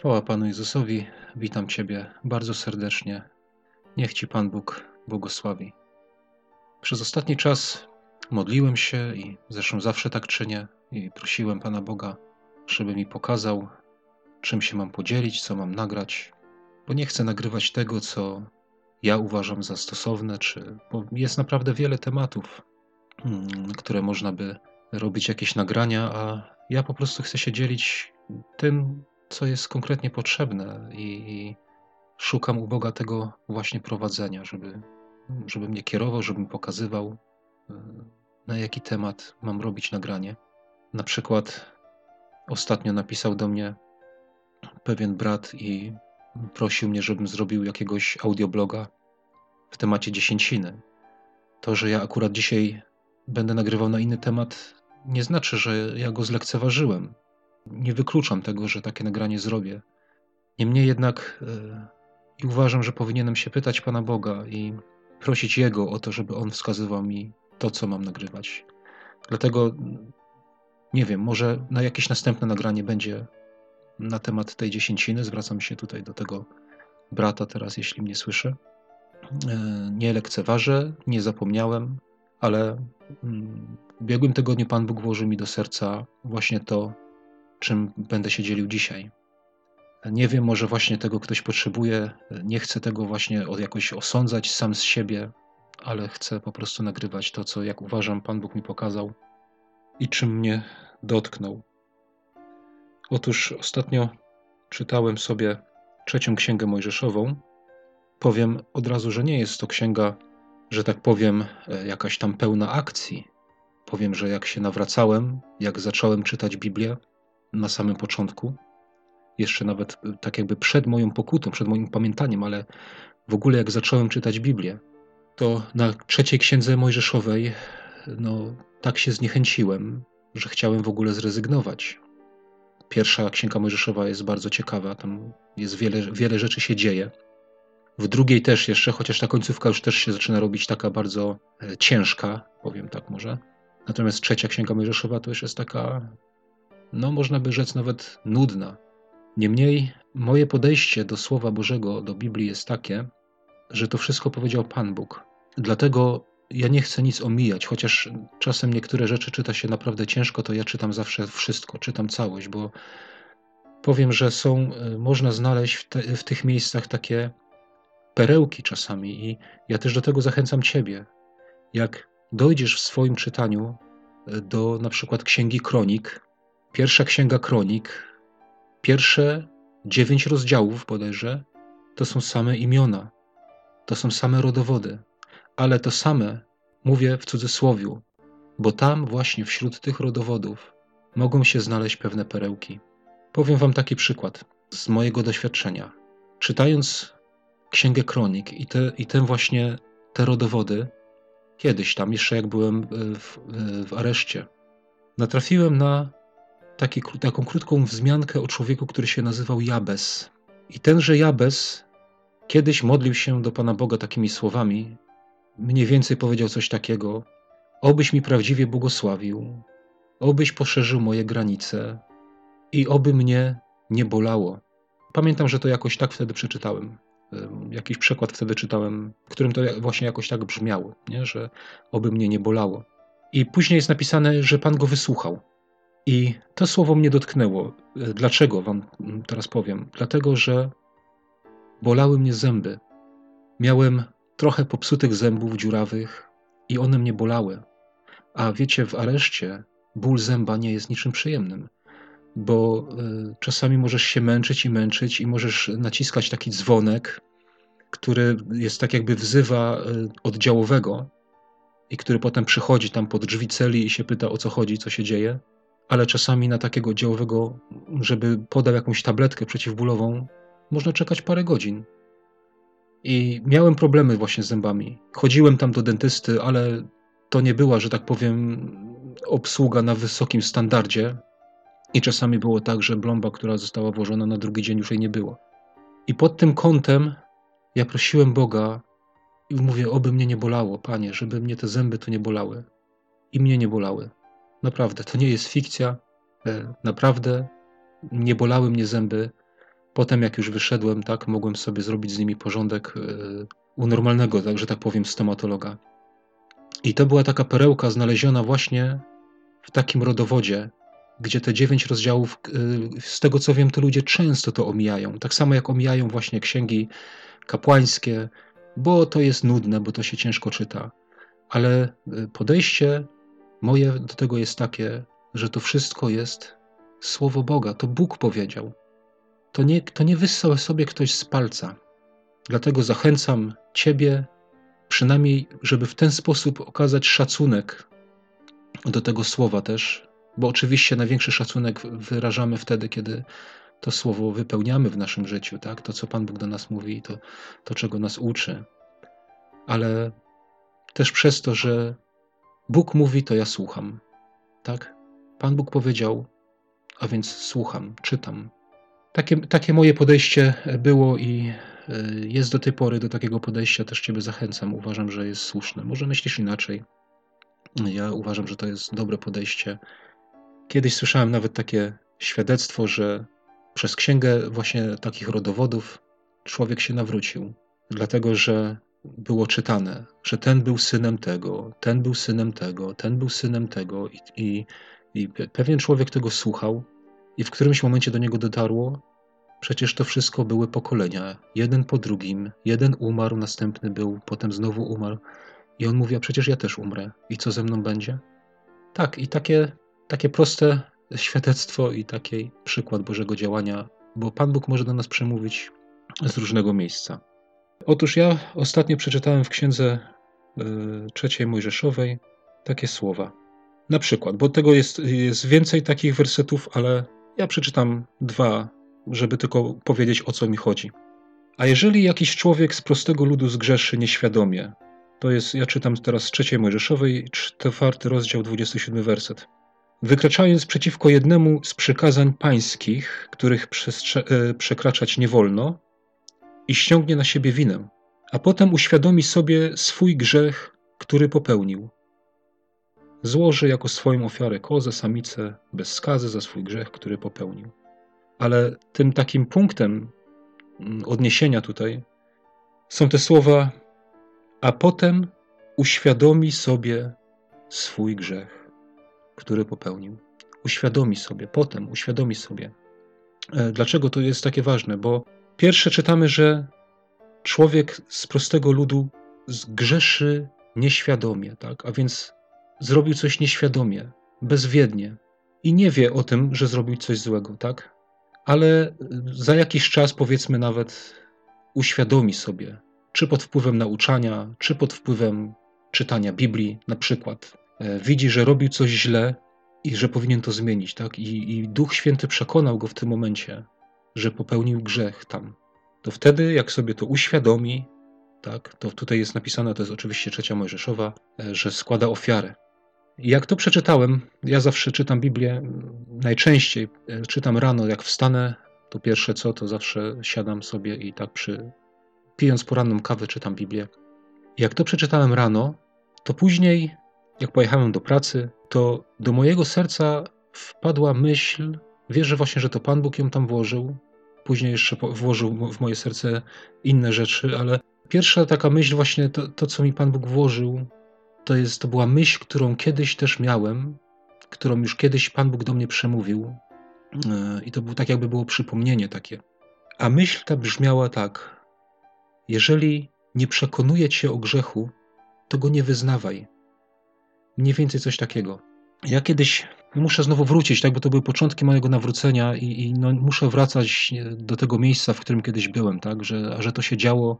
Chwała Panu Jezusowi, witam Ciebie bardzo serdecznie. Niech Ci Pan Bóg błogosławi. Przez ostatni czas modliłem się i zresztą zawsze tak czynię i prosiłem Pana Boga, żeby mi pokazał, czym się mam podzielić, co mam nagrać, bo nie chcę nagrywać tego, co ja uważam za stosowne, czy bo jest naprawdę wiele tematów, mm, które można by robić jakieś nagrania, a ja po prostu chcę się dzielić tym, co jest konkretnie potrzebne i, szukam u Boga tego właśnie prowadzenia, żeby, żeby mnie kierował, żebym pokazywał, e, na jaki temat mam robić nagranie. Na przykład ostatnio napisał do mnie pewien brat i prosił mnie, żebym zrobił jakiegoś audiobloga w temacie dziesięciny. To, że ja akurat dzisiaj będę nagrywał na inny temat, nie znaczy, że ja go zlekceważyłem. Nie wykluczam tego, że takie nagranie zrobię. Niemniej jednak yy, uważam, że powinienem się pytać Pana Boga i prosić Jego o to, żeby On wskazywał mi to, co mam nagrywać. Dlatego nie wiem, może na jakieś następne nagranie będzie na temat tej dziesięciny. Zwracam się tutaj do tego brata teraz, jeśli mnie słyszy. E, nie lekceważę, nie zapomniałem, ale mm, w ubiegłym tygodniu Pan Bóg włożył mi do serca właśnie to, czym będę się dzielił dzisiaj. Nie wiem, może właśnie tego ktoś potrzebuje. Nie chcę tego właśnie jakoś osądzać sam z siebie, ale chcę po prostu nagrywać to, co jak uważam, Pan Bóg mi pokazał i czym mnie dotknął. Otóż ostatnio czytałem sobie trzecią księgę Mojżeszową. Powiem od razu, że nie jest to księga, że tak powiem, e, jakaś tam pełna akcji. Powiem, że jak się nawracałem, jak zacząłem czytać Biblię, na samym początku, jeszcze nawet e, tak jakby przed moją pokutą, przed moim pamiętaniem, ale w ogóle jak zacząłem czytać Biblię, to na trzeciej księdze Mojżeszowej, no tak się zniechęciłem, że chciałem w ogóle zrezygnować. Pierwsza księga Mojżeszowa jest bardzo ciekawa, tam jest wiele, wiele rzeczy się dzieje. W drugiej też jeszcze, chociaż ta końcówka już też się zaczyna robić taka bardzo e, ciężka, powiem tak może. Natomiast trzecia księga Mojżeszowa to już jest taka no można by rzec nawet nudna. Niemniej moje podejście do Słowa Bożego, do Biblii jest takie, że to wszystko powiedział Pan Bóg. Dlatego ja nie chcę nic omijać, chociaż czasem niektóre rzeczy czyta się naprawdę ciężko, to ja czytam zawsze wszystko, czytam całość, bo powiem, że są, e, można znaleźć w, te, w tych miejscach takie perełki czasami i ja też do tego zachęcam Ciebie. Jak dojdziesz w swoim czytaniu e, do na przykład Księgi Kronik, Pierwsza księga kronik, pierwsze dziewięć rozdziałów bodajże, to są same imiona, to są same rodowody, ale to same mówię w cudzysłowiu, bo tam właśnie wśród tych rodowodów mogą się znaleźć pewne perełki. Powiem Wam taki przykład z mojego doświadczenia. Czytając Księgę Kronik i te, i te właśnie te rodowody, kiedyś tam, jeszcze jak byłem w, w areszcie, natrafiłem na taki, taką krótką wzmiankę o człowieku, który się nazywał Jabez. I tenże Jabez kiedyś modlił się do Pana Boga takimi słowami. Mniej więcej powiedział coś takiego: Obyś mi prawdziwie błogosławił, obyś poszerzył moje granice i oby mnie nie bolało. Pamiętam, że to jakoś tak wtedy przeczytałem. Jakiś przekład wtedy czytałem, w którym to właśnie jakoś tak brzmiało, nie? że oby mnie nie bolało. I później jest napisane, że Pan go wysłuchał. I to słowo mnie dotknęło. Dlaczego wam teraz powiem? Dlatego, że bolały mnie zęby. Miałem trochę popsutych zębów dziurawych i one mnie bolały. A wiecie, w areszcie ból zęba nie jest niczym przyjemnym, bo y, czasami możesz się męczyć i męczyć i możesz naciskać taki dzwonek, który jest tak jakby wzywa y, oddziałowego i który potem przychodzi tam pod drzwi celi i się pyta o co chodzi, co się dzieje ale czasami na takiego działowego, żeby podał jakąś tabletkę przeciwbólową, można czekać parę godzin. I miałem problemy właśnie z zębami. Chodziłem tam do dentysty, ale to nie była, że tak powiem, obsługa na wysokim standardzie. I czasami było tak, że blomba, która została włożona na drugi dzień, już jej nie było. I pod tym kątem ja prosiłem Boga i mówię, oby mnie nie bolało, Panie, żeby mnie te zęby tu nie bolały. I mnie nie bolały. Naprawdę, to nie jest fikcja. E, naprawdę nie bolały mnie zęby. Potem, jak już wyszedłem, tak, mogłem sobie zrobić z nimi porządek e, u normalnego, tak, że tak powiem, stomatologa. I to była taka perełka znaleziona właśnie w takim rodowodzie, gdzie te dziewięć rozdziałów, e, z tego co wiem, to ludzie często to omijają. Tak samo jak omijają właśnie księgi kapłańskie, bo to jest nudne, bo to się ciężko czyta. Ale podejście moje do tego jest takie, że to wszystko jest słowo Boga. To Bóg powiedział. To nie, to nie wyssał sobie ktoś z palca. Dlatego zachęcam Ciebie, przynajmniej, żeby w ten sposób okazać szacunek do tego słowa też, bo oczywiście największy szacunek wyrażamy wtedy, kiedy to słowo wypełniamy w naszym życiu, tak? To, co Pan Bóg do nas mówi, to, to czego nas uczy. Ale też przez to, że Bóg mówi, to ja słucham, tak? Pan Bóg powiedział, a więc słucham, czytam. Takie, takie moje podejście było i e, jest do tej pory, do takiego podejścia też Ciebie zachęcam. Uważam, że jest słuszne. Może myślisz inaczej. Ja uważam, że to jest dobre podejście. Kiedyś słyszałem nawet takie świadectwo, że przez księgę właśnie takich rodowodów człowiek się nawrócił, dlatego że było czytane, że ten był synem tego, ten był synem tego, ten był synem tego i, i, i pewien człowiek tego słuchał i w którymś momencie do niego dotarło, przecież to wszystko były pokolenia, jeden po drugim, jeden umarł, następny był, potem znowu umarł i on mówi, a przecież ja też umrę i co ze mną będzie? Tak, i takie, takie proste świadectwo i taki przykład Bożego działania, bo Pan Bóg może do nas przemówić z różnego miejsca. Otóż ja ostatnio przeczytałem w księdze e, trzeciej Mojżeszowej takie słowa. Na przykład, bo tego jest, jest więcej takich wersetów, ale ja przeczytam dwa, żeby tylko powiedzieć o co mi chodzi. A jeżeli jakiś człowiek z prostego ludu zgrzeszy nieświadomie, to jest, ja czytam teraz z trzeciej Mojżeszowej, czwarty rozdział, 27 werset. Wykraczając przeciwko jednemu z przykazań pańskich, których e, przekraczać nie wolno, i ściągnie na siebie winę, a potem uświadomi sobie swój grzech, który popełnił. Złoży jako swoją ofiarę kozę, samicę, bez skazy za swój grzech, który popełnił. Ale tym takim punktem mm, odniesienia tutaj są te słowa, a potem uświadomi sobie swój grzech, który popełnił. Uświadomi sobie, potem uświadomi sobie. E, dlaczego to jest takie ważne? Bo Pierwsze czytamy, że człowiek z prostego ludu zgrzeszy nieświadomie, tak? a więc zrobił coś nieświadomie, bezwiednie i nie wie o tym, że zrobił coś złego, tak? Ale za jakiś czas, powiedzmy nawet, uświadomi sobie, czy pod wpływem nauczania, czy pod wpływem czytania Biblii, na przykład, e, widzi, że robił coś źle i że powinien to zmienić, tak? I, I Duch Święty przekonał go w tym momencie, że popełnił grzech tam, to wtedy, jak sobie to uświadomi, tak, to tutaj jest napisane, to jest oczywiście trzecia Mojżeszowa, e, że składa ofiarę. I jak to przeczytałem, ja zawsze czytam Biblię, najczęściej e, czytam rano, jak wstanę, to pierwsze co, to zawsze siadam sobie i tak przy, pijąc poranną kawę, czytam Biblię. I jak to przeczytałem rano, to później, jak pojechałem do pracy, to do mojego serca wpadła myśl, Wierzę właśnie, że to Pan Bóg ją tam włożył. Później jeszcze włożył w moje serce inne rzeczy, ale pierwsza taka myśl, właśnie to, to co mi Pan Bóg włożył, to, jest, to była myśl, którą kiedyś też miałem, którą już kiedyś Pan Bóg do mnie przemówił. E, I to było tak, jakby było przypomnienie takie. A myśl ta brzmiała tak: Jeżeli nie przekonuje cię o grzechu, to go nie wyznawaj. Mniej więcej coś takiego. Ja kiedyś muszę znowu wrócić, tak, bo to były początki mojego nawrócenia i, i no, muszę wracać do tego miejsca, w którym kiedyś byłem, tak, że, a że to się działo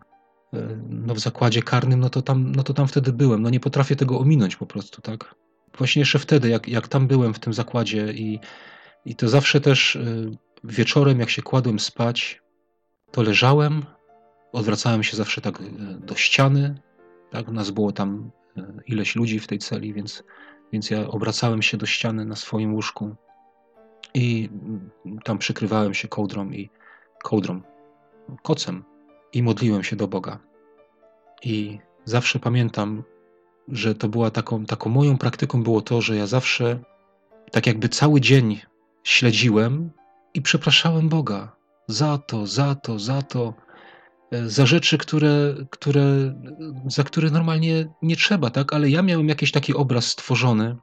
e, no, w zakładzie karnym, no to, tam, no to tam wtedy byłem. No nie potrafię tego ominąć po prostu, tak. Właśnie jeszcze wtedy, jak, jak tam byłem w tym zakładzie i, i to zawsze też e, wieczorem, jak się kładłem spać, to leżałem, odwracałem się zawsze tak e, do ściany, tak, nas było tam ileś ludzi w tej celi, więc więc ja obracałem się do ściany na swoim łóżku i tam przykrywałem się kołdrą i kołdrą, kocem i modliłem się do Boga. I zawsze pamiętam, że to była taką, taką moją praktyką było to, że ja zawsze tak jakby cały dzień śledziłem i przepraszałem Boga za to, za to, za to, za rzeczy, które, które, za które normalnie nie trzeba, tak? Ale ja miałem jakiś taki obraz stworzony.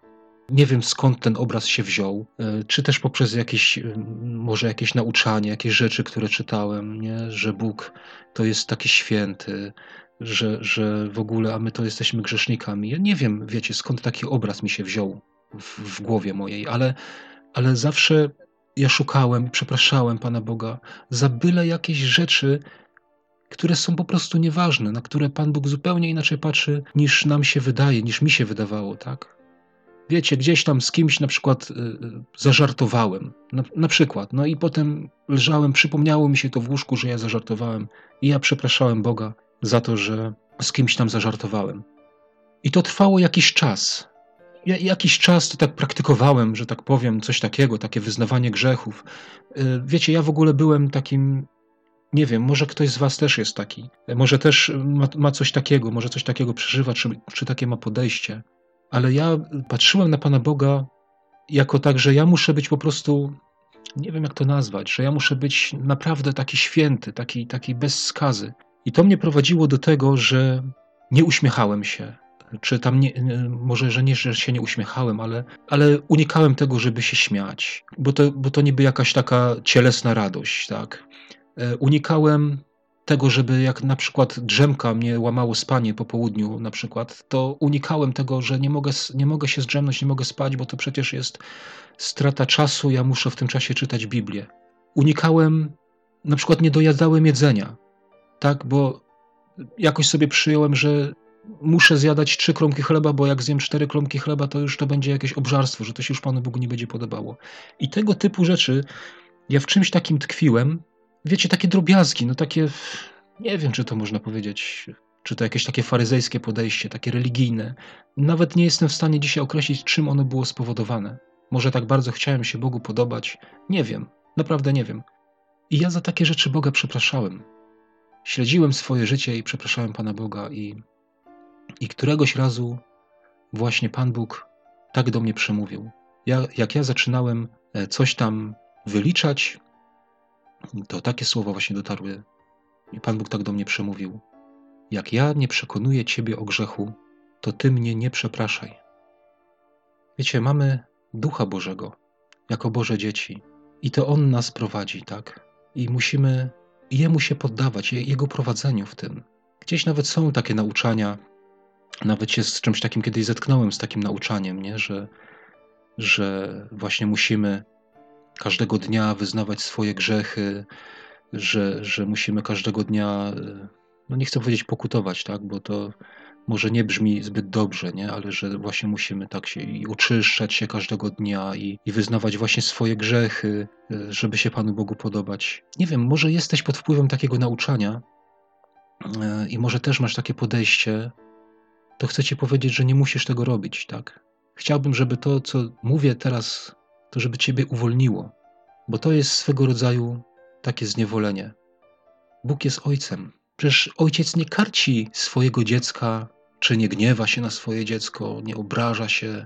Nie wiem skąd ten obraz się wziął, e, czy też poprzez jakieś, e, może jakieś nauczanie, jakieś rzeczy, które czytałem, nie? że Bóg to jest taki święty, że, że w ogóle, a my to jesteśmy grzesznikami. Ja nie wiem, wiecie, skąd taki obraz mi się wziął w, w głowie mojej, ale, ale zawsze ja szukałem, przepraszałem Pana Boga za byle jakieś rzeczy, które są po prostu nieważne, na które Pan Bóg zupełnie inaczej patrzy niż nam się wydaje, niż mi się wydawało, tak? Wiecie, gdzieś tam z kimś na przykład y, y, zażartowałem, na, na, przykład, no i potem leżałem, przypomniało mi się to w łóżku, że ja zażartowałem i ja przepraszałem Boga za to, że z kimś tam zażartowałem. I to trwało jakiś czas ja jakiś czas to tak praktykowałem, że tak powiem, coś takiego, takie wyznawanie grzechów. Y, wiecie, ja w ogóle byłem takim, nie wiem, może ktoś z Was też jest taki, może też ma, ma coś takiego, może coś takiego przeżywa, czy, czy takie ma podejście, ale ja patrzyłem na Pana Boga jako tak, że ja muszę być po prostu, nie wiem jak to nazwać, że ja muszę być naprawdę taki święty, taki, taki bez skazy. I to mnie prowadziło do tego, że nie uśmiechałem się, czy tam nie, może, że nie, że się nie uśmiechałem, ale, ale unikałem tego, żeby się śmiać, bo to, bo to niby jakaś taka cielesna radość, tak. E, unikałem tego, żeby jak na przykład drzemka mnie łamało spanie po południu na przykład, to unikałem tego, że nie mogę, nie mogę się zdrzemnąć, nie mogę spać, bo to przecież jest strata czasu, ja muszę w tym czasie czytać Biblię. Unikałem, na przykład nie dojadałem jedzenia, tak, bo jakoś sobie przyjąłem, że muszę zjadać trzy kromki chleba, bo jak zjem cztery kromki chleba, to już to będzie jakieś obżarstwo, że to się już Panu Bogu nie będzie podobało. I tego typu rzeczy ja w czymś takim tkwiłem. Wiecie, takie drobiazgi, no takie, nie wiem, czy to można powiedzieć, czy to jakieś takie faryzejskie podejście, takie religijne. Nawet nie jestem w stanie dzisiaj określić, czym ono było spowodowane. Może tak bardzo chciałem się Bogu podobać. Nie wiem, naprawdę nie wiem. I ja za takie rzeczy Boga przepraszałem. Śledziłem swoje życie i przepraszałem Pana Boga i i któregoś razu właśnie Pan Bóg tak do mnie przemówił. Ja, jak ja zaczynałem e, coś tam wyliczać, to takie słowa właśnie dotarły. I Pan Bóg tak do mnie przemówił. Jak ja nie przekonuję Ciebie o grzechu, to Ty mnie nie przepraszaj. Wiecie, mamy Ducha Bożego jako Boże dzieci i to On nas prowadzi, tak? I musimy Jemu się poddawać, Jego prowadzeniu w tym. Gdzieś nawet są takie nauczania, nawet się z czymś takim kiedyś zetknąłem, z takim nauczaniem, nie? Że, że właśnie musimy każdego dnia wyznawać swoje grzechy, że, że musimy każdego dnia, no nie chcę powiedzieć pokutować, tak? bo to może nie brzmi zbyt dobrze, nie? ale że właśnie musimy tak się i uczyszczać się każdego dnia i, i wyznawać właśnie swoje grzechy, żeby się Panu Bogu podobać. Nie wiem, może jesteś pod wpływem takiego nauczania e, i może też masz takie podejście, to chcę ci powiedzieć, że nie musisz tego robić, tak? Chciałbym, żeby to, co mówię teraz, to żeby ciebie uwolniło, bo to jest swego rodzaju takie zniewolenie. Bóg jest ojcem. Przecież ojciec nie karci swojego dziecka, czy nie gniewa się na swoje dziecko, nie obraża się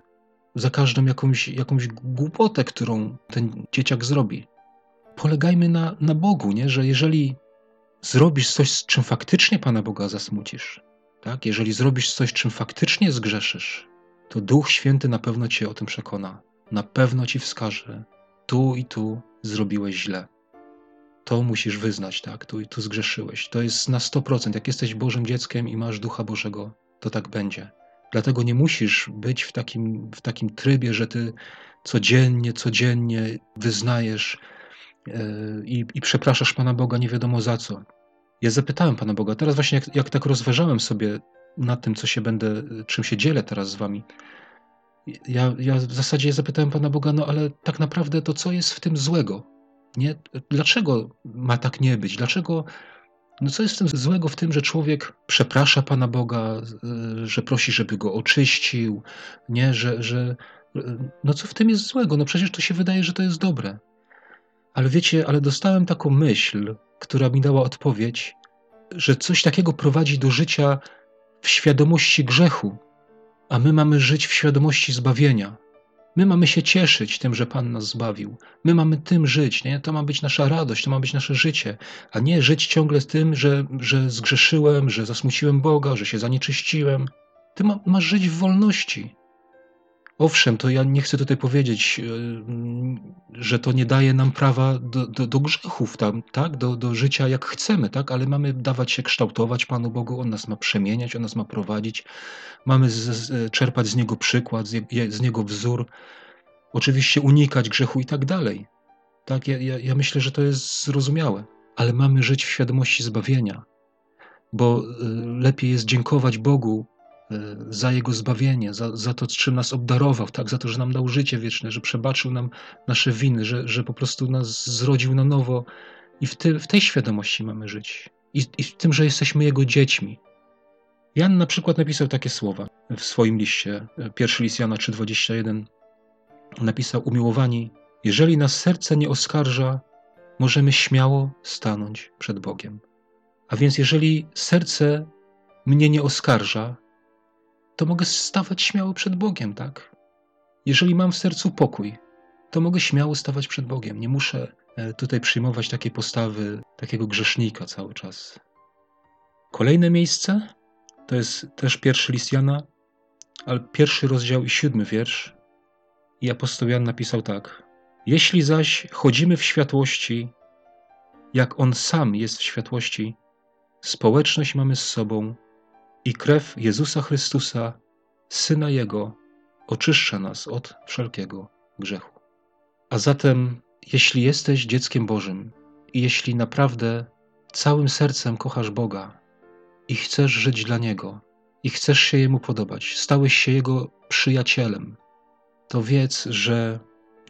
za każdą jakąś, jakąś głupotę, którą ten dzieciak zrobi. Polegajmy na, na Bogu, nie? że jeżeli zrobisz coś, z czym faktycznie Pana Boga zasmucisz, tak? Jeżeli zrobisz coś, czym faktycznie zgrzeszysz, to Duch Święty na pewno cię o tym przekona. Na pewno ci wskaże, tu i tu zrobiłeś źle. To musisz wyznać, tak? Tu i tu zgrzeszyłeś. To jest na 100%. Jak jesteś Bożym dzieckiem i masz Ducha Bożego, to tak będzie. Dlatego nie musisz być w takim, w takim trybie, że ty codziennie, codziennie wyznajesz yy, i, i przepraszasz Pana Boga nie wiadomo za co. Ja zapytałem Pana Boga, teraz właśnie jak, jak tak rozważałem sobie nad tym, co się będę, czym się dzielę teraz z Wami, ja, ja w zasadzie zapytałem Pana Boga, no ale tak naprawdę to co jest w tym złego? Nie? Dlaczego ma tak nie być? Dlaczego, no co jest w tym złego w tym, że człowiek przeprasza Pana Boga, że prosi, żeby go oczyścił, nie? Że, że, no co w tym jest złego? No przecież to się wydaje, że to jest dobre. Ale wiecie, ale dostałem taką myśl, która mi dała odpowiedź, że coś takiego prowadzi do życia w świadomości grzechu, a my mamy żyć w świadomości zbawienia. My mamy się cieszyć tym, że Pan nas zbawił. My mamy tym żyć, nie? To ma być nasza radość, to ma być nasze życie, a nie żyć ciągle z tym, że, że zgrzeszyłem, że zasmuciłem Boga, że się zanieczyściłem. Ty ma, masz żyć w wolności. Owszem, to ja nie chcę tutaj powiedzieć, e, że to nie daje nam prawa do, do, do grzechów, tam, tak? do, do życia jak chcemy, tak? ale mamy dawać się kształtować Panu Bogu, On nas ma przemieniać, On nas ma prowadzić, mamy z, czerpać z Niego przykład, z, z, Niego wzór, oczywiście unikać grzechu i tak dalej. Tak? Ja, ja, ja myślę, że to jest zrozumiałe, ale mamy żyć w świadomości zbawienia, bo e, lepiej jest dziękować Bogu za Jego zbawienie, za, za to, czym nas obdarował, tak, za to, że nam dał życie wieczne, że przebaczył nam nasze winy, że, że po prostu nas zrodził na nowo. I w, ty, w tej świadomości mamy żyć. I, I w tym, że jesteśmy Jego dziećmi. Jan na przykład napisał takie słowa w swoim liście, e, pierwszy list Jana 3,21. Napisał, umiłowani, jeżeli nas serce nie oskarża, możemy śmiało stanąć przed Bogiem. A więc jeżeli serce mnie nie oskarża, to mogę stawać śmiało przed Bogiem, tak? Jeżeli mam w sercu pokój, to mogę śmiało stawać przed Bogiem. Nie muszę e, tutaj przyjmować takiej postawy takiego grzesznika cały czas. Kolejne miejsce to jest też pierwszy list Jana, ale pierwszy rozdział i siódmy wiersz. I apostoł Jan napisał tak: Jeśli zaś chodzimy w światłości, jak on sam jest w światłości, społeczność mamy z sobą i krew Jezusa Chrystusa, Syna Jego, oczyszcza nas od wszelkiego grzechu. A zatem, jeśli jesteś dzieckiem Bożym i jeśli naprawdę całym sercem kochasz Boga i chcesz żyć dla Niego i chcesz się Jemu podobać, stałeś się Jego przyjacielem, to wiedz, że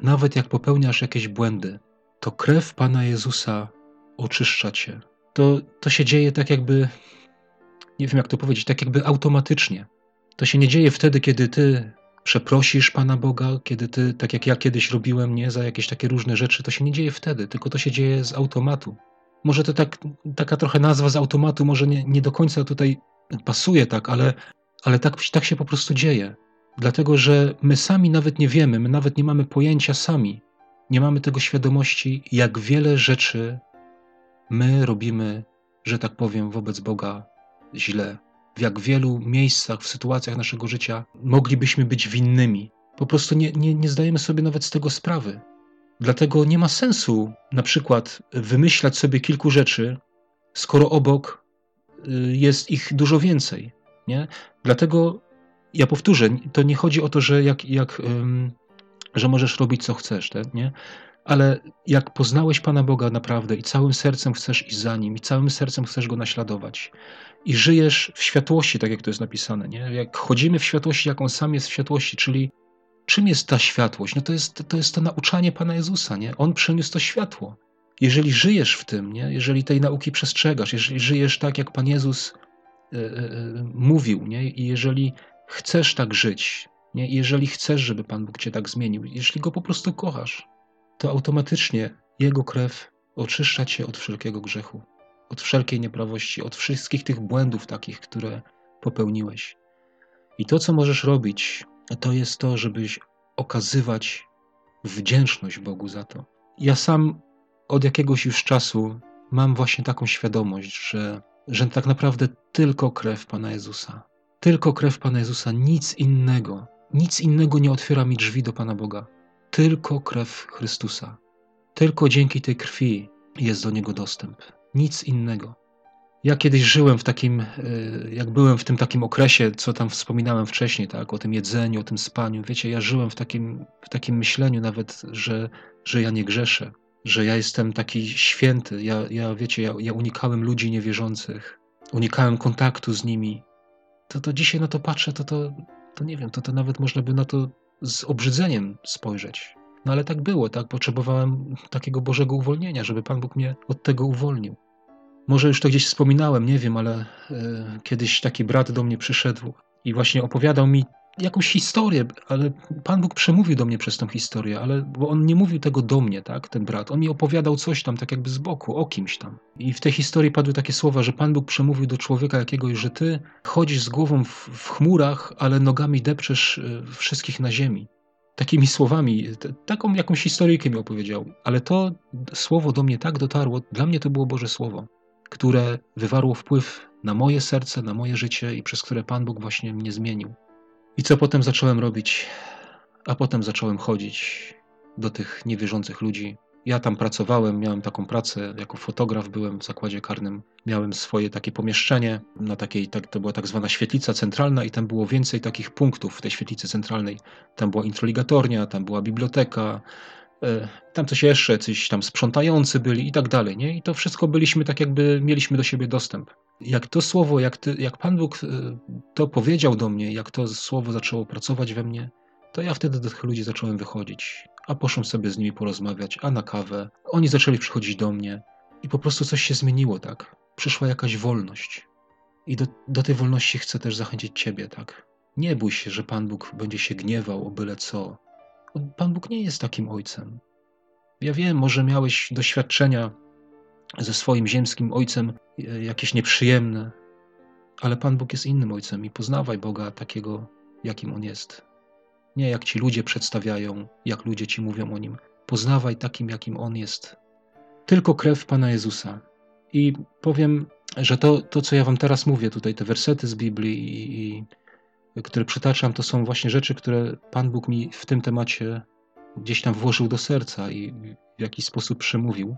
nawet jak popełniasz jakieś błędy, to krew Pana Jezusa oczyszcza cię. To, to się dzieje tak, jakby nie wiem jak to powiedzieć, tak jakby automatycznie. To się nie dzieje wtedy, kiedy ty przeprosisz Pana Boga, kiedy ty, tak jak ja kiedyś robiłem, nie, za jakieś takie różne rzeczy, to się nie dzieje wtedy, tylko to się dzieje z automatu. Może to tak, taka trochę nazwa z automatu, może nie, nie do końca tutaj pasuje tak, ale, ale tak, tak się po prostu dzieje. Dlatego, że my sami nawet nie wiemy, my nawet nie mamy pojęcia sami, nie mamy tego świadomości, jak wiele rzeczy my robimy, że tak powiem, wobec Boga źle, w jak wielu miejscach, w sytuacjach naszego życia moglibyśmy być winnymi. Po prostu nie, nie, nie zdajemy sobie nawet z tego sprawy. Dlatego nie ma sensu na przykład wymyślać sobie kilku rzeczy, skoro obok y, jest ich dużo więcej. Nie? Dlatego ja powtórzę, to nie chodzi o to, że, jak, jak, że możesz robić co chcesz, tak? nie? Ale jak poznałeś Pana Boga naprawdę i całym sercem chcesz iść za Nim i całym sercem chcesz Go naśladować i żyjesz w światłości, tak jak to jest napisane, nie? jak chodzimy w światłości, jak On sam jest w światłości, czyli czym jest ta światłość? No to jest to, jest to nauczanie Pana Jezusa, nie? On przyniósł to światło. Jeżeli żyjesz w tym, nie? jeżeli tej nauki przestrzegasz, jeżeli żyjesz tak, jak Pan Jezus yy, yy, mówił, nie? i jeżeli chcesz tak żyć, nie? Jeżeli chcesz, żeby Pan Bóg Cię tak zmienił, jeśli Go po prostu kochasz, to automatycznie Jego krew oczyszcza cię od wszelkiego grzechu, od wszelkiej nieprawości, od wszystkich tych błędów takich, które popełniłeś. I to, co możesz robić, to jest to, żebyś okazywać wdzięczność Bogu za to. Ja sam od jakiegoś już czasu mam właśnie taką świadomość, że, że tak naprawdę tylko krew Pana Jezusa, tylko krew Pana Jezusa, nic innego, nic innego nie otwiera mi drzwi do Pana Boga tylko krew Chrystusa. Tylko dzięki tej krwi jest do niego dostęp. Nic innego. Ja kiedyś żyłem w takim, e, jak byłem w tym takim okresie, co tam wspominałem wcześniej, tak, o tym jedzeniu, o tym spaniu. Wiecie, ja żyłem w takim, w takim myśleniu nawet, że, że ja nie grzeszę, że ja jestem taki święty. Ja, ja wiecie, ja, ja unikałem ludzi niewierzących, unikałem kontaktu z nimi. To, to dzisiaj na to patrzę, to, to, to nie wiem, to, to nawet można by na to z obrzydzeniem spojrzeć. No ale tak było, tak? Potrzebowałem takiego Bożego uwolnienia, żeby Pan Bóg mnie od tego uwolnił. Może już to gdzieś wspominałem, nie wiem, ale e, kiedyś taki brat do mnie przyszedł i właśnie opowiadał mi jakąś historię, ale Pan Bóg przemówił do mnie przez tą historię, ale bo on nie mówił tego do mnie, tak, ten brat. On mi opowiadał coś tam, tak jakby z boku, o kimś tam. I w tej historii padły takie słowa, że Pan Bóg przemówił do człowieka jakiegoś, że ty chodzisz z głową w, w chmurach, ale nogami depczesz e, wszystkich na ziemi. takimi słowami, taką jakąś historyjkę mi opowiedział, ale to słowo do mnie tak dotarło, dla mnie to było Boże Słowo, które wywarło wpływ na moje serce, na moje życie i przez które Pan Bóg właśnie mnie zmienił. I co potem zacząłem robić? A potem zacząłem chodzić do tych niewierzących ludzi. Ja tam pracowałem, miałem taką pracę, jako fotograf byłem w zakładzie karnym. Miałem swoje takie pomieszczenie, na takiej, tak, to była tak zwana świetlica centralna i tam było więcej takich punktów w tej świetlicy centralnej. Tam była introligatornia, tam była biblioteka, e, tam coś jeszcze, coś tam sprzątający byli i tak dalej, nie? I to wszystko byliśmy tak jakby, mieliśmy do siebie dostęp. Jak to słowo, jak, ty, jak Pan Bóg e, to powiedział do mnie, jak to słowo zaczęło pracować we mnie, to ja wtedy do tych ludzi zacząłem wychodzić, a poszłem sobie z nimi porozmawiać, a na kawę. Oni zaczęli przychodzić do mnie i po prostu coś się zmieniło, tak? Przyszła jakaś wolność. I do, do tej wolności chcę też zachęcić Ciebie, tak? Nie bój się, że Pan Bóg będzie się gniewał o byle co. Pan Bóg nie jest takim ojcem. Ja wiem, może miałeś doświadczenia ze swoim ziemskim ojcem e, jakieś nieprzyjemne, ale Pan Bóg jest innym ojcem i poznawaj Boga takiego, jakim on jest. Nie jak ci ludzie przedstawiają, jak ludzie ci mówią o nim. Poznawaj takim, jakim on jest. Tylko krew Pana Jezusa. I powiem, że to, to co ja wam teraz mówię, tutaj te wersety z Biblii, i, i, które przytaczam, to są właśnie rzeczy, które Pan Bóg mi w tym temacie gdzieś tam włożył do serca i w jakiś sposób przemówił.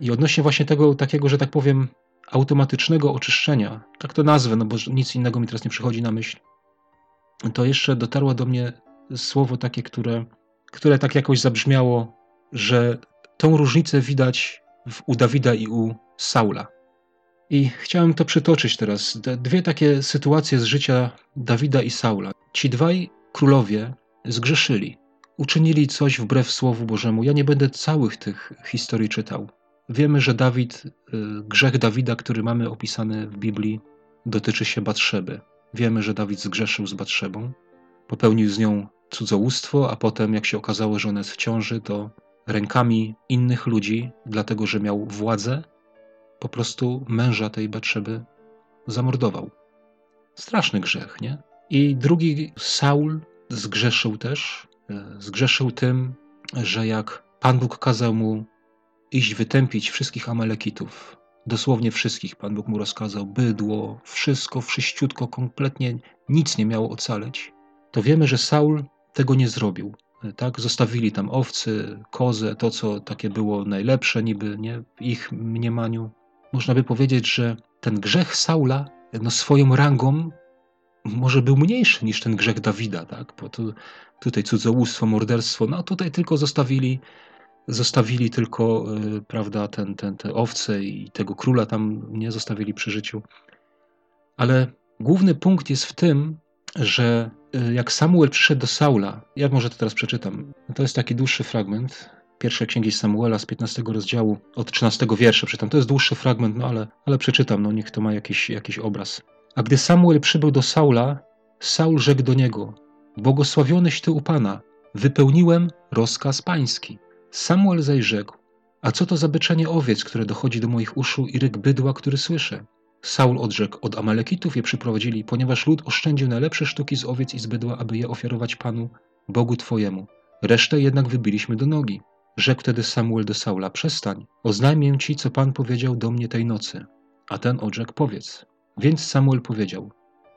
I odnośnie właśnie tego takiego, że tak powiem, automatycznego oczyszczenia, tak to nazwę, no bo nic innego mi teraz nie przychodzi na myśl, to jeszcze dotarło do mnie słowo takie, które, które tak jakoś zabrzmiało, że tą różnicę widać w, u Dawida i u Saula. I chciałem to przytoczyć teraz. Dwie takie sytuacje z życia Dawida i Saula. Ci dwaj królowie zgrzeszyli, uczynili coś wbrew Słowu Bożemu. Ja nie będę całych tych historii czytał. Wiemy, że Dawid, y, grzech Dawida, który mamy opisany w Biblii, dotyczy się Batrzeby. Wiemy, że Dawid zgrzeszył z Batrzebą, popełnił z nią cudzołóstwo, a potem, jak się okazało, że ona jest w ciąży, to rękami innych ludzi, dlatego że miał władzę, po prostu męża tej Batrzeby zamordował. Straszny grzech, nie? I drugi, Saul, zgrzeszył też. E, zgrzeszył tym, że jak Pan Bóg kazał mu iść wytępić wszystkich Amalekitów, dosłownie wszystkich, Pan Bóg mu rozkazał, bydło, wszystko, wszyściutko, kompletnie nic nie miało ocaleć, to wiemy, że Saul tego nie zrobił. Tak? Zostawili tam owcy, kozę, to co takie było najlepsze niby nie? w ich mniemaniu. Można by powiedzieć, że ten grzech Saula no, swoją rangą może był mniejszy niż ten grzech Dawida, tak? bo tu, tutaj cudzołóstwo, morderstwo, no tutaj tylko zostawili zostawili tylko, y, prawda, ten, ten, te owce i tego króla tam nie zostawili przy życiu. Ale główny punkt jest w tym, że y, jak Samuel przyszedł do Saula, ja może to teraz przeczytam, to jest taki dłuższy fragment, pierwszej księgi Samuela z 15 rozdziału, od 13 wiersza przeczytam. To jest dłuższy fragment, no ale, ale przeczytam, no niech to ma jakiś, jakiś obraz. A gdy Samuel przybył do Saula, Saul rzekł do niego: Błogosławioneś ty u Pana, wypełniłem rozkaz pański. Samuel zaś rzekł, a co to za beczenie owiec, które dochodzi do moich uszu i ryk bydła, który słyszę? Saul odrzekł, od Amalekitów je przyprowadzili, ponieważ lud oszczędził najlepsze sztuki z owiec i z bydła, aby je ofiarować Panu, Bogu Twojemu. Resztę jednak wybiliśmy do nogi. Rzekł wtedy Samuel do Saula, przestań, oznajmię Ci, co Pan powiedział do mnie tej nocy. A ten odrzekł, powiedz. Więc Samuel powiedział,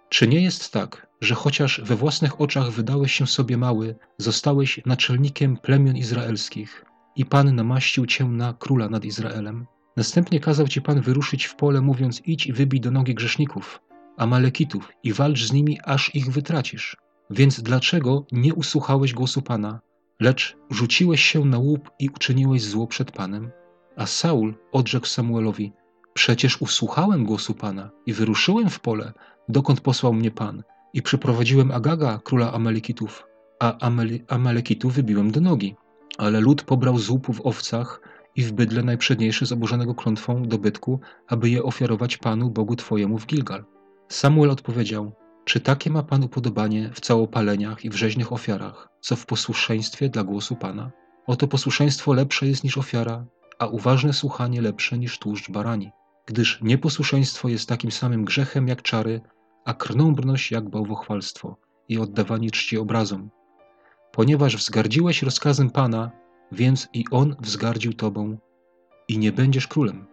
czy nie jest tak, że chociaż we własnych oczach wydałeś się sobie mały, zostałeś naczelnikiem plemion izraelskich i Pan namaścił cię na króla nad Izraelem? Następnie kazał ci Pan wyruszyć w pole, mówiąc: Idź i wybij do nogi grzeszników, Amalekitów, i walcz z nimi, aż ich wytracisz. Więc dlaczego nie usłuchałeś głosu Pana, lecz rzuciłeś się na łup i uczyniłeś zło przed Panem? A Saul odrzekł Samuelowi: Przecież usłuchałem głosu Pana i wyruszyłem w pole, dokąd posłał mnie Pan, i przyprowadziłem Agaga, króla Amalekitów, a Amel Amalekitów wybiłem do nogi. Ale lud pobrał z łupu w owcach i w bydle najprzedniejsze zaburzonego klątwą dobytku, aby je ofiarować Panu, Bogu Twojemu w Gilgal. Samuel odpowiedział, czy takie ma Pan upodobanie w całopaleniach i w rzeźnych ofiarach, co w posłuszeństwie dla głosu Pana? Oto posłuszeństwo lepsze jest niż ofiara, a uważne słuchanie lepsze niż tłuszcz barani gdyż nieposłuszeństwo jest takim samym grzechem jak czary, a krnąbrność jak bałwochwalstwo i oddawanie czci obrazom. ponieważ wzgardziłeś rozkazem Pana, więc i On wzgardził Tobą i nie będziesz królem.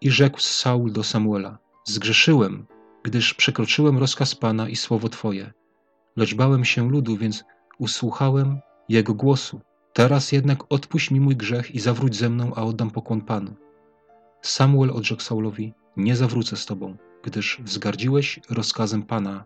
I rzekł Saul do Samuela, zgrzeszyłem, gdyż przekroczyłem rozkaz Pana i słowo Twoje. Lecz bałem się ludu, więc usłuchałem Jego głosu. Teraz jednak odpuść mi mój grzech i zawróć ze mną, a oddam pokłon Panu. Samuel odrzekł Saulowi, nie zawrócę z Tobą, gdyż wzgardziłeś rozkazem Pana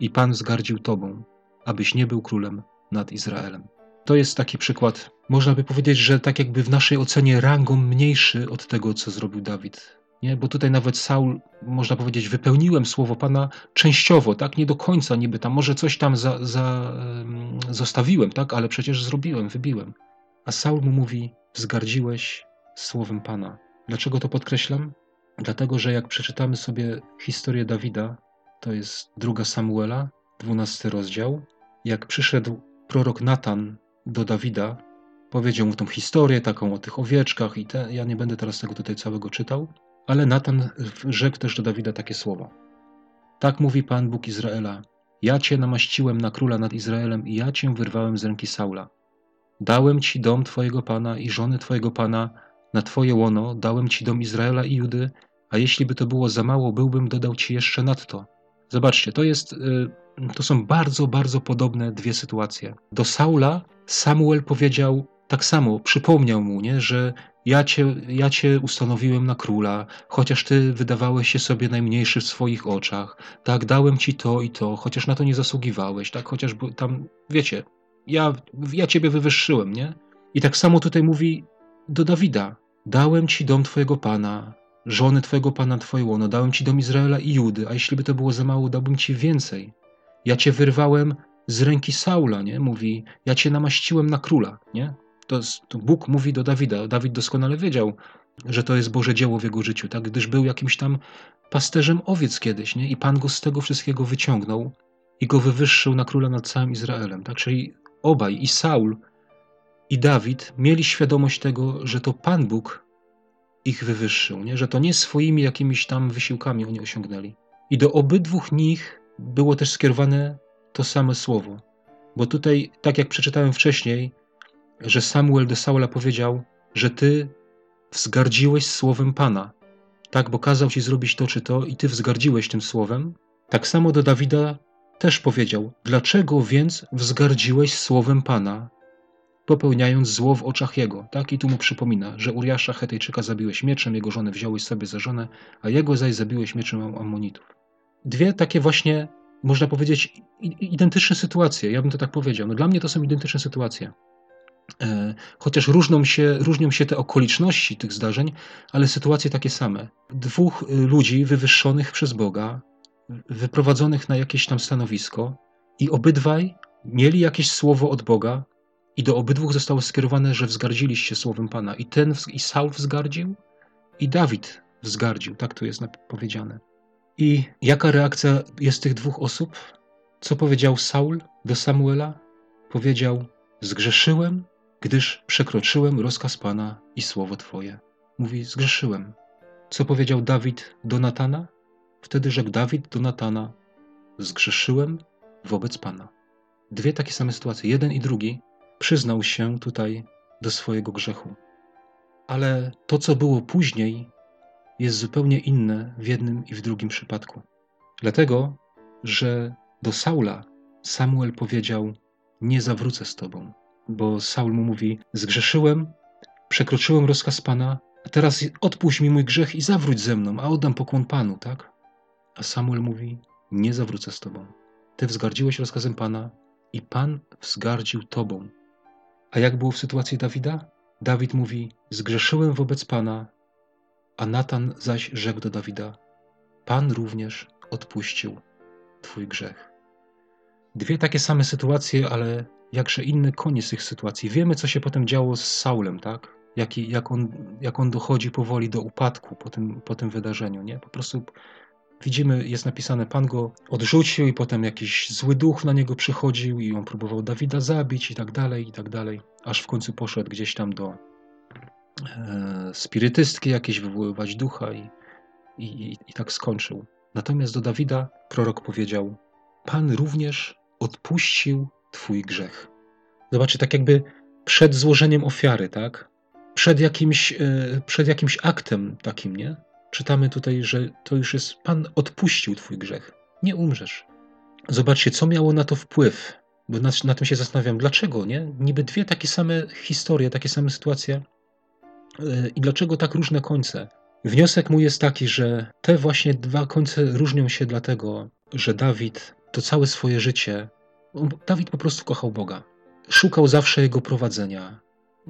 i Pan wzgardził Tobą, abyś nie był królem nad Izraelem. To jest taki przykład, można by powiedzieć, że tak jakby w naszej ocenie rangą mniejszy od tego, co zrobił Dawid. Nie? Bo tutaj nawet Saul, można powiedzieć, wypełniłem słowo Pana częściowo, tak? Nie do końca niby tam, może coś tam za, za, zostawiłem, tak? Ale przecież zrobiłem, wybiłem. A Saul mu mówi, wzgardziłeś słowem Pana. Dlaczego to podkreślam? Dlatego, że jak przeczytamy sobie historię Dawida, to jest druga Samuela, dwunasty rozdział, jak przyszedł prorok Natan do Dawida, powiedział mu tą historię taką o tych owieczkach i te, ja nie będę teraz tego tutaj całego czytał, ale Natan rzekł też do Dawida takie słowa. Tak mówi Pan Bóg Izraela. Ja cię namaściłem na króla nad Izraelem i ja cię wyrwałem z ręki Saula. Dałem ci dom twojego pana i żony twojego pana na twoje łono, dałem ci dom Izraela i Judy, a jeśli by to było za mało, byłbym dodał ci jeszcze nadto. Zobaczcie, to jest, y, to są bardzo, bardzo podobne dwie sytuacje. Do Saula Samuel powiedział tak samo, przypomniał mu, nie, że ja cię, ja cię ustanowiłem na króla, chociaż ty wydawałeś się sobie najmniejszy w swoich oczach. Tak, dałem ci to i to, chociaż na to nie zasługiwałeś, tak, chociaż tam, wiecie, ja, ja ciebie wywyższyłem, nie? I tak samo tutaj mówi do Dawida. Dałem ci dom twojego pana, żony twojego pana twoje łono, dałem ci dom Izraela i Judy, a jeśli by to było za mało, dałbym ci więcej. Ja cię wyrwałem z ręki Saula, nie? Mówi, ja cię namaściłem na króla, nie? To, to Bóg mówi do Dawida. Dawid doskonale wiedział, że to jest Boże dzieło w jego życiu, tak? Gdyż był jakimś tam pasterzem owiec kiedyś, nie? I Pan go z tego wszystkiego wyciągnął i go wywyższył na króla nad całym Izraelem, tak? Czyli obaj, i Saul, i Dawid mieli świadomość tego, że to Pan Bóg ich wywyższył, nie? że to nie swoimi jakimiś tam wysiłkami oni osiągnęli. I do obydwu nich było też skierowane to same słowo. Bo tutaj, tak jak przeczytałem wcześniej, że Samuel do Saula powiedział, że ty wzgardziłeś słowem Pana. Tak, bo kazał ci zrobić to czy to i ty wzgardziłeś tym słowem. Tak samo do Dawida też powiedział: Dlaczego więc wzgardziłeś słowem Pana? Popełniając zło w oczach jego. Tak i tu mu przypomina, że Uriasza Hetejczyka zabiłeś mieczem, jego żonę wziąłeś sobie za żonę, a jego zaś zabiłeś mieczem Ammonitów. Dwie takie właśnie, można powiedzieć, identyczne sytuacje, ja bym to tak powiedział. No dla mnie to są identyczne sytuacje. E, chociaż różnią się, różnią się te okoliczności tych zdarzeń, ale sytuacje takie same. Dwóch y, ludzi wywyższonych przez Boga, wyprowadzonych na jakieś tam stanowisko i obydwaj mieli jakieś słowo od Boga, i do obydwu zostało skierowane, że wzgardziliście słowem Pana. I ten, i Saul wzgardził, i Dawid wzgardził. Tak to jest powiedziane. I jaka reakcja jest tych dwóch osób? Co powiedział Saul do Samuela? Powiedział: Zgrzeszyłem, gdyż przekroczyłem rozkaz Pana i słowo Twoje. Mówi: Zgrzeszyłem. Co powiedział Dawid do Natana? Wtedy rzekł Dawid do Natana: Zgrzeszyłem wobec Pana. Dwie takie same sytuacje, jeden i drugi, przyznał się tutaj do swojego grzechu. Ale to, co było później, jest zupełnie inne w jednym i w drugim przypadku. Dlatego, że do Saula Samuel powiedział: Nie zawrócę z tobą, bo Saul mu mówi: Zgrzeszyłem, przekroczyłem rozkaz Pana, a teraz odpuść mi mój grzech i zawróć ze mną, a oddam pokłon Panu, tak? A Samuel mówi: Nie zawrócę z tobą. Ty wzgardziłeś rozkazem Pana i Pan wzgardził tobą. A jak było w sytuacji Dawida? Dawid mówi: Zgrzeszyłem wobec Pana, a Natan zaś rzekł do Dawida: Pan również odpuścił Twój grzech. Dwie takie same sytuacje, ale jakże inny koniec tych sytuacji. Wiemy, co się potem działo z Saulem, tak? Jak, jak, on, jak on dochodzi powoli do upadku po tym, po tym wydarzeniu, nie? Po prostu Widzimy, jest napisane, Pan go odrzucił i potem jakiś zły duch na niego przychodził i on próbował Dawida zabić i tak dalej, i tak dalej, aż w końcu poszedł gdzieś tam do e, spirytystki jakieś wywoływać ducha i, i, i tak skończył. Natomiast do Dawida prorok powiedział, Pan również odpuścił Twój grzech. Zobaczcie, tak jakby przed złożeniem ofiary, tak? Przed jakimś, e, przed jakimś aktem takim, nie? Czytamy tutaj, że to już jest, Pan odpuścił twój grzech. Nie umrzesz. Zobaczcie, co miało na to wpływ, bo na, na tym się zastanawiam, dlaczego, nie? Niby dwie takie same historie, takie same sytuacje e, i dlaczego tak różne końce? Wniosek mój jest taki, że te właśnie dwa końce różnią się dlatego, że Dawid to całe swoje życie, Dawid po prostu kochał Boga. Szukał zawsze Jego prowadzenia.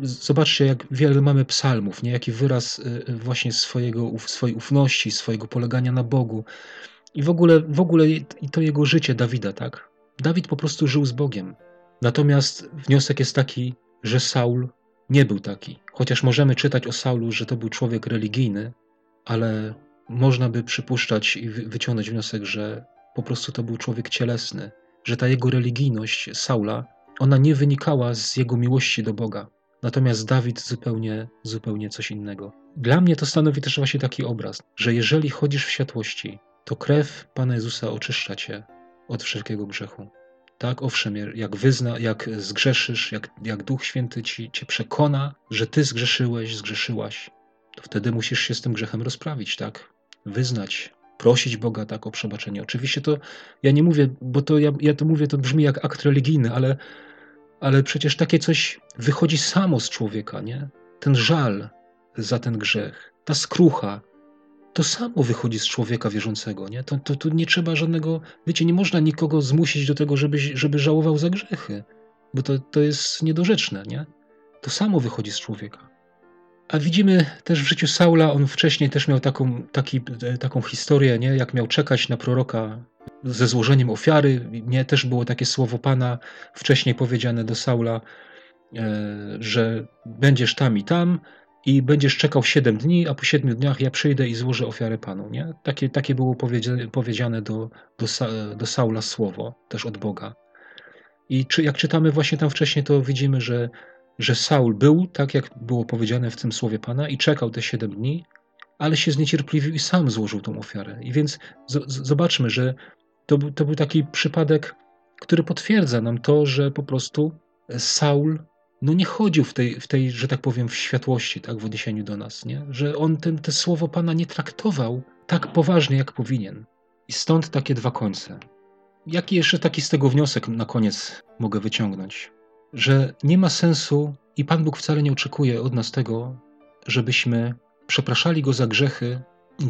Zobaczcie, jak wiele mamy psalmów, nie? jaki wyraz y, y, właśnie swojego, swojej ufności, swojego polegania na Bogu. I w ogóle, w ogóle to jego życie Dawida, tak? Dawid po prostu żył z Bogiem. Natomiast wniosek jest taki, że Saul nie był taki. Chociaż możemy czytać o Saulu, że to był człowiek religijny, ale można by przypuszczać i wyciągnąć wniosek, że po prostu to był człowiek cielesny, że ta jego religijność Saula, ona nie wynikała z jego miłości do Boga. Natomiast Dawid zupełnie, zupełnie coś innego. Dla mnie to stanowi też właśnie taki obraz, że jeżeli chodzisz w światłości, to krew Pana Jezusa oczyszcza cię od wszelkiego grzechu. Tak, owszem, jak wyzna, jak zgrzeszysz, jak, jak Duch Święty ci, cię przekona, że ty zgrzeszyłeś, zgrzeszyłaś, to wtedy musisz się z tym grzechem rozprawić, tak? Wyznać, prosić Boga tak o przebaczenie. Oczywiście to ja nie mówię, bo to ja, ja to mówię, to brzmi jak akt religijny, ale, ale przecież takie coś wychodzi samo z człowieka, nie? Ten żal za ten grzech, ta skrucha, to samo wychodzi z człowieka wierzącego, nie? To, to, to nie trzeba żadnego, wiecie, nie można nikogo zmusić do tego, żeby, żeby żałował za grzechy, bo to, to jest niedorzeczne, nie? To samo wychodzi z człowieka. A widzimy też w życiu Saula, on wcześniej też miał taką, taki, e, taką historię, nie? jak miał czekać na proroka ze złożeniem ofiary. Nie, też było takie słowo Pana wcześniej powiedziane do Saula, e, że będziesz tam i tam i będziesz czekał siedem dni, a po siedmiu dniach ja przyjdę i złożę ofiarę Panu. Nie? Takie, takie było powiedziane do, do, do Saula słowo, też od Boga. I czy, jak czytamy właśnie tam wcześniej, to widzimy, że że Saul był, tak jak było powiedziane w tym słowie Pana, i czekał te siedem dni, ale się zniecierpliwił i sam złożył tą ofiarę. I więc zobaczmy, że to, to był taki przypadek, który potwierdza nam to, że po prostu Saul no nie chodził w tej, w tej, że tak powiem, w światłości, tak, w odniesieniu do nas, nie? że on ten, te słowo Pana nie traktował tak poważnie, jak powinien. I stąd takie dwa końce. Jaki jeszcze taki z tego wniosek na koniec mogę wyciągnąć? że nie ma sensu i Pan Bóg wcale nie oczekuje od nas tego, żebyśmy przepraszali Go za grzechy,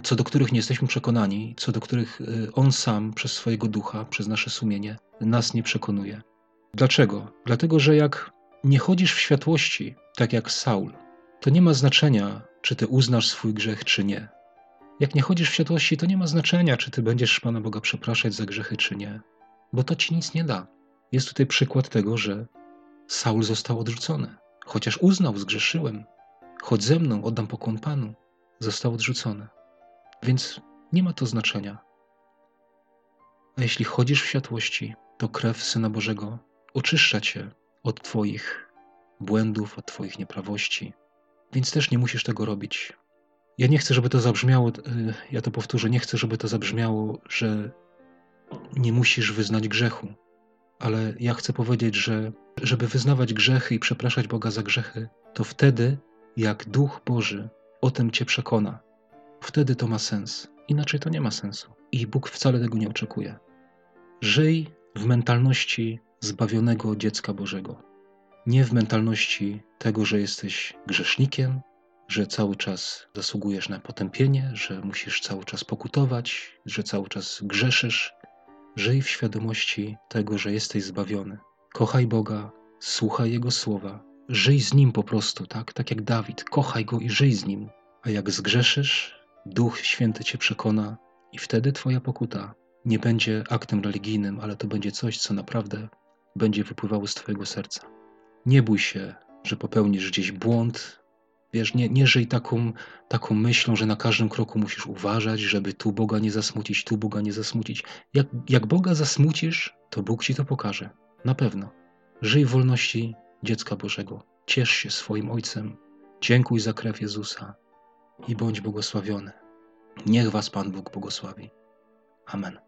co do których nie jesteśmy przekonani, co do których y, On sam przez swojego ducha, przez nasze sumienie nas nie przekonuje. Dlaczego? Dlatego, że jak nie chodzisz w światłości, tak jak Saul, to nie ma znaczenia, czy ty uznasz swój grzech, czy nie. Jak nie chodzisz w światłości, to nie ma znaczenia, czy ty będziesz Pana Boga przepraszać za grzechy, czy nie, bo to ci nic nie da. Jest tutaj przykład tego, że Saul został odrzucony. Chociaż uznał, zgrzeszyłem, chodź ze mną, oddam pokłon Panu, został odrzucony. Więc nie ma to znaczenia. A jeśli chodzisz w światłości, to krew Syna Bożego oczyszcza cię od Twoich błędów, od Twoich nieprawości. Więc też nie musisz tego robić. Ja nie chcę, żeby to zabrzmiało, y, ja to powtórzę, nie chcę, żeby to zabrzmiało, że nie musisz wyznać grzechu ale ja chcę powiedzieć, że żeby wyznawać grzechy i przepraszać Boga za grzechy, to wtedy, jak Duch Boży o tym cię przekona, wtedy to ma sens. Inaczej to nie ma sensu. I Bóg wcale tego nie oczekuje. Żyj w mentalności zbawionego dziecka Bożego. Nie w mentalności tego, że jesteś grzesznikiem, że cały czas zasługujesz na potępienie, że musisz cały czas pokutować, że cały czas grzeszysz, Żyj w świadomości tego, że jesteś zbawiony. Kochaj Boga, słuchaj Jego słowa. Żyj z Nim po prostu, tak? Tak jak Dawid. Kochaj Go i żyj z Nim. A jak zgrzeszysz, Duch Święty Cię przekona i wtedy Twoja pokuta nie będzie aktem religijnym, ale to będzie coś, co naprawdę będzie wypływało z Twojego serca. Nie bój się, że popełnisz gdzieś błąd, Wiesz, nie, nie żyj taką, taką myślą, że na każdym kroku musisz uważać, żeby tu Boga nie zasmucić, tu Boga nie zasmucić. Jak, jak Boga zasmucisz, to Bóg ci to pokaże. Na pewno. Żyj w wolności dziecka Bożego. Ciesz się swoim Ojcem. Dziękuj za krew Jezusa i bądź błogosławiony. Niech Was Pan Bóg błogosławi. Amen.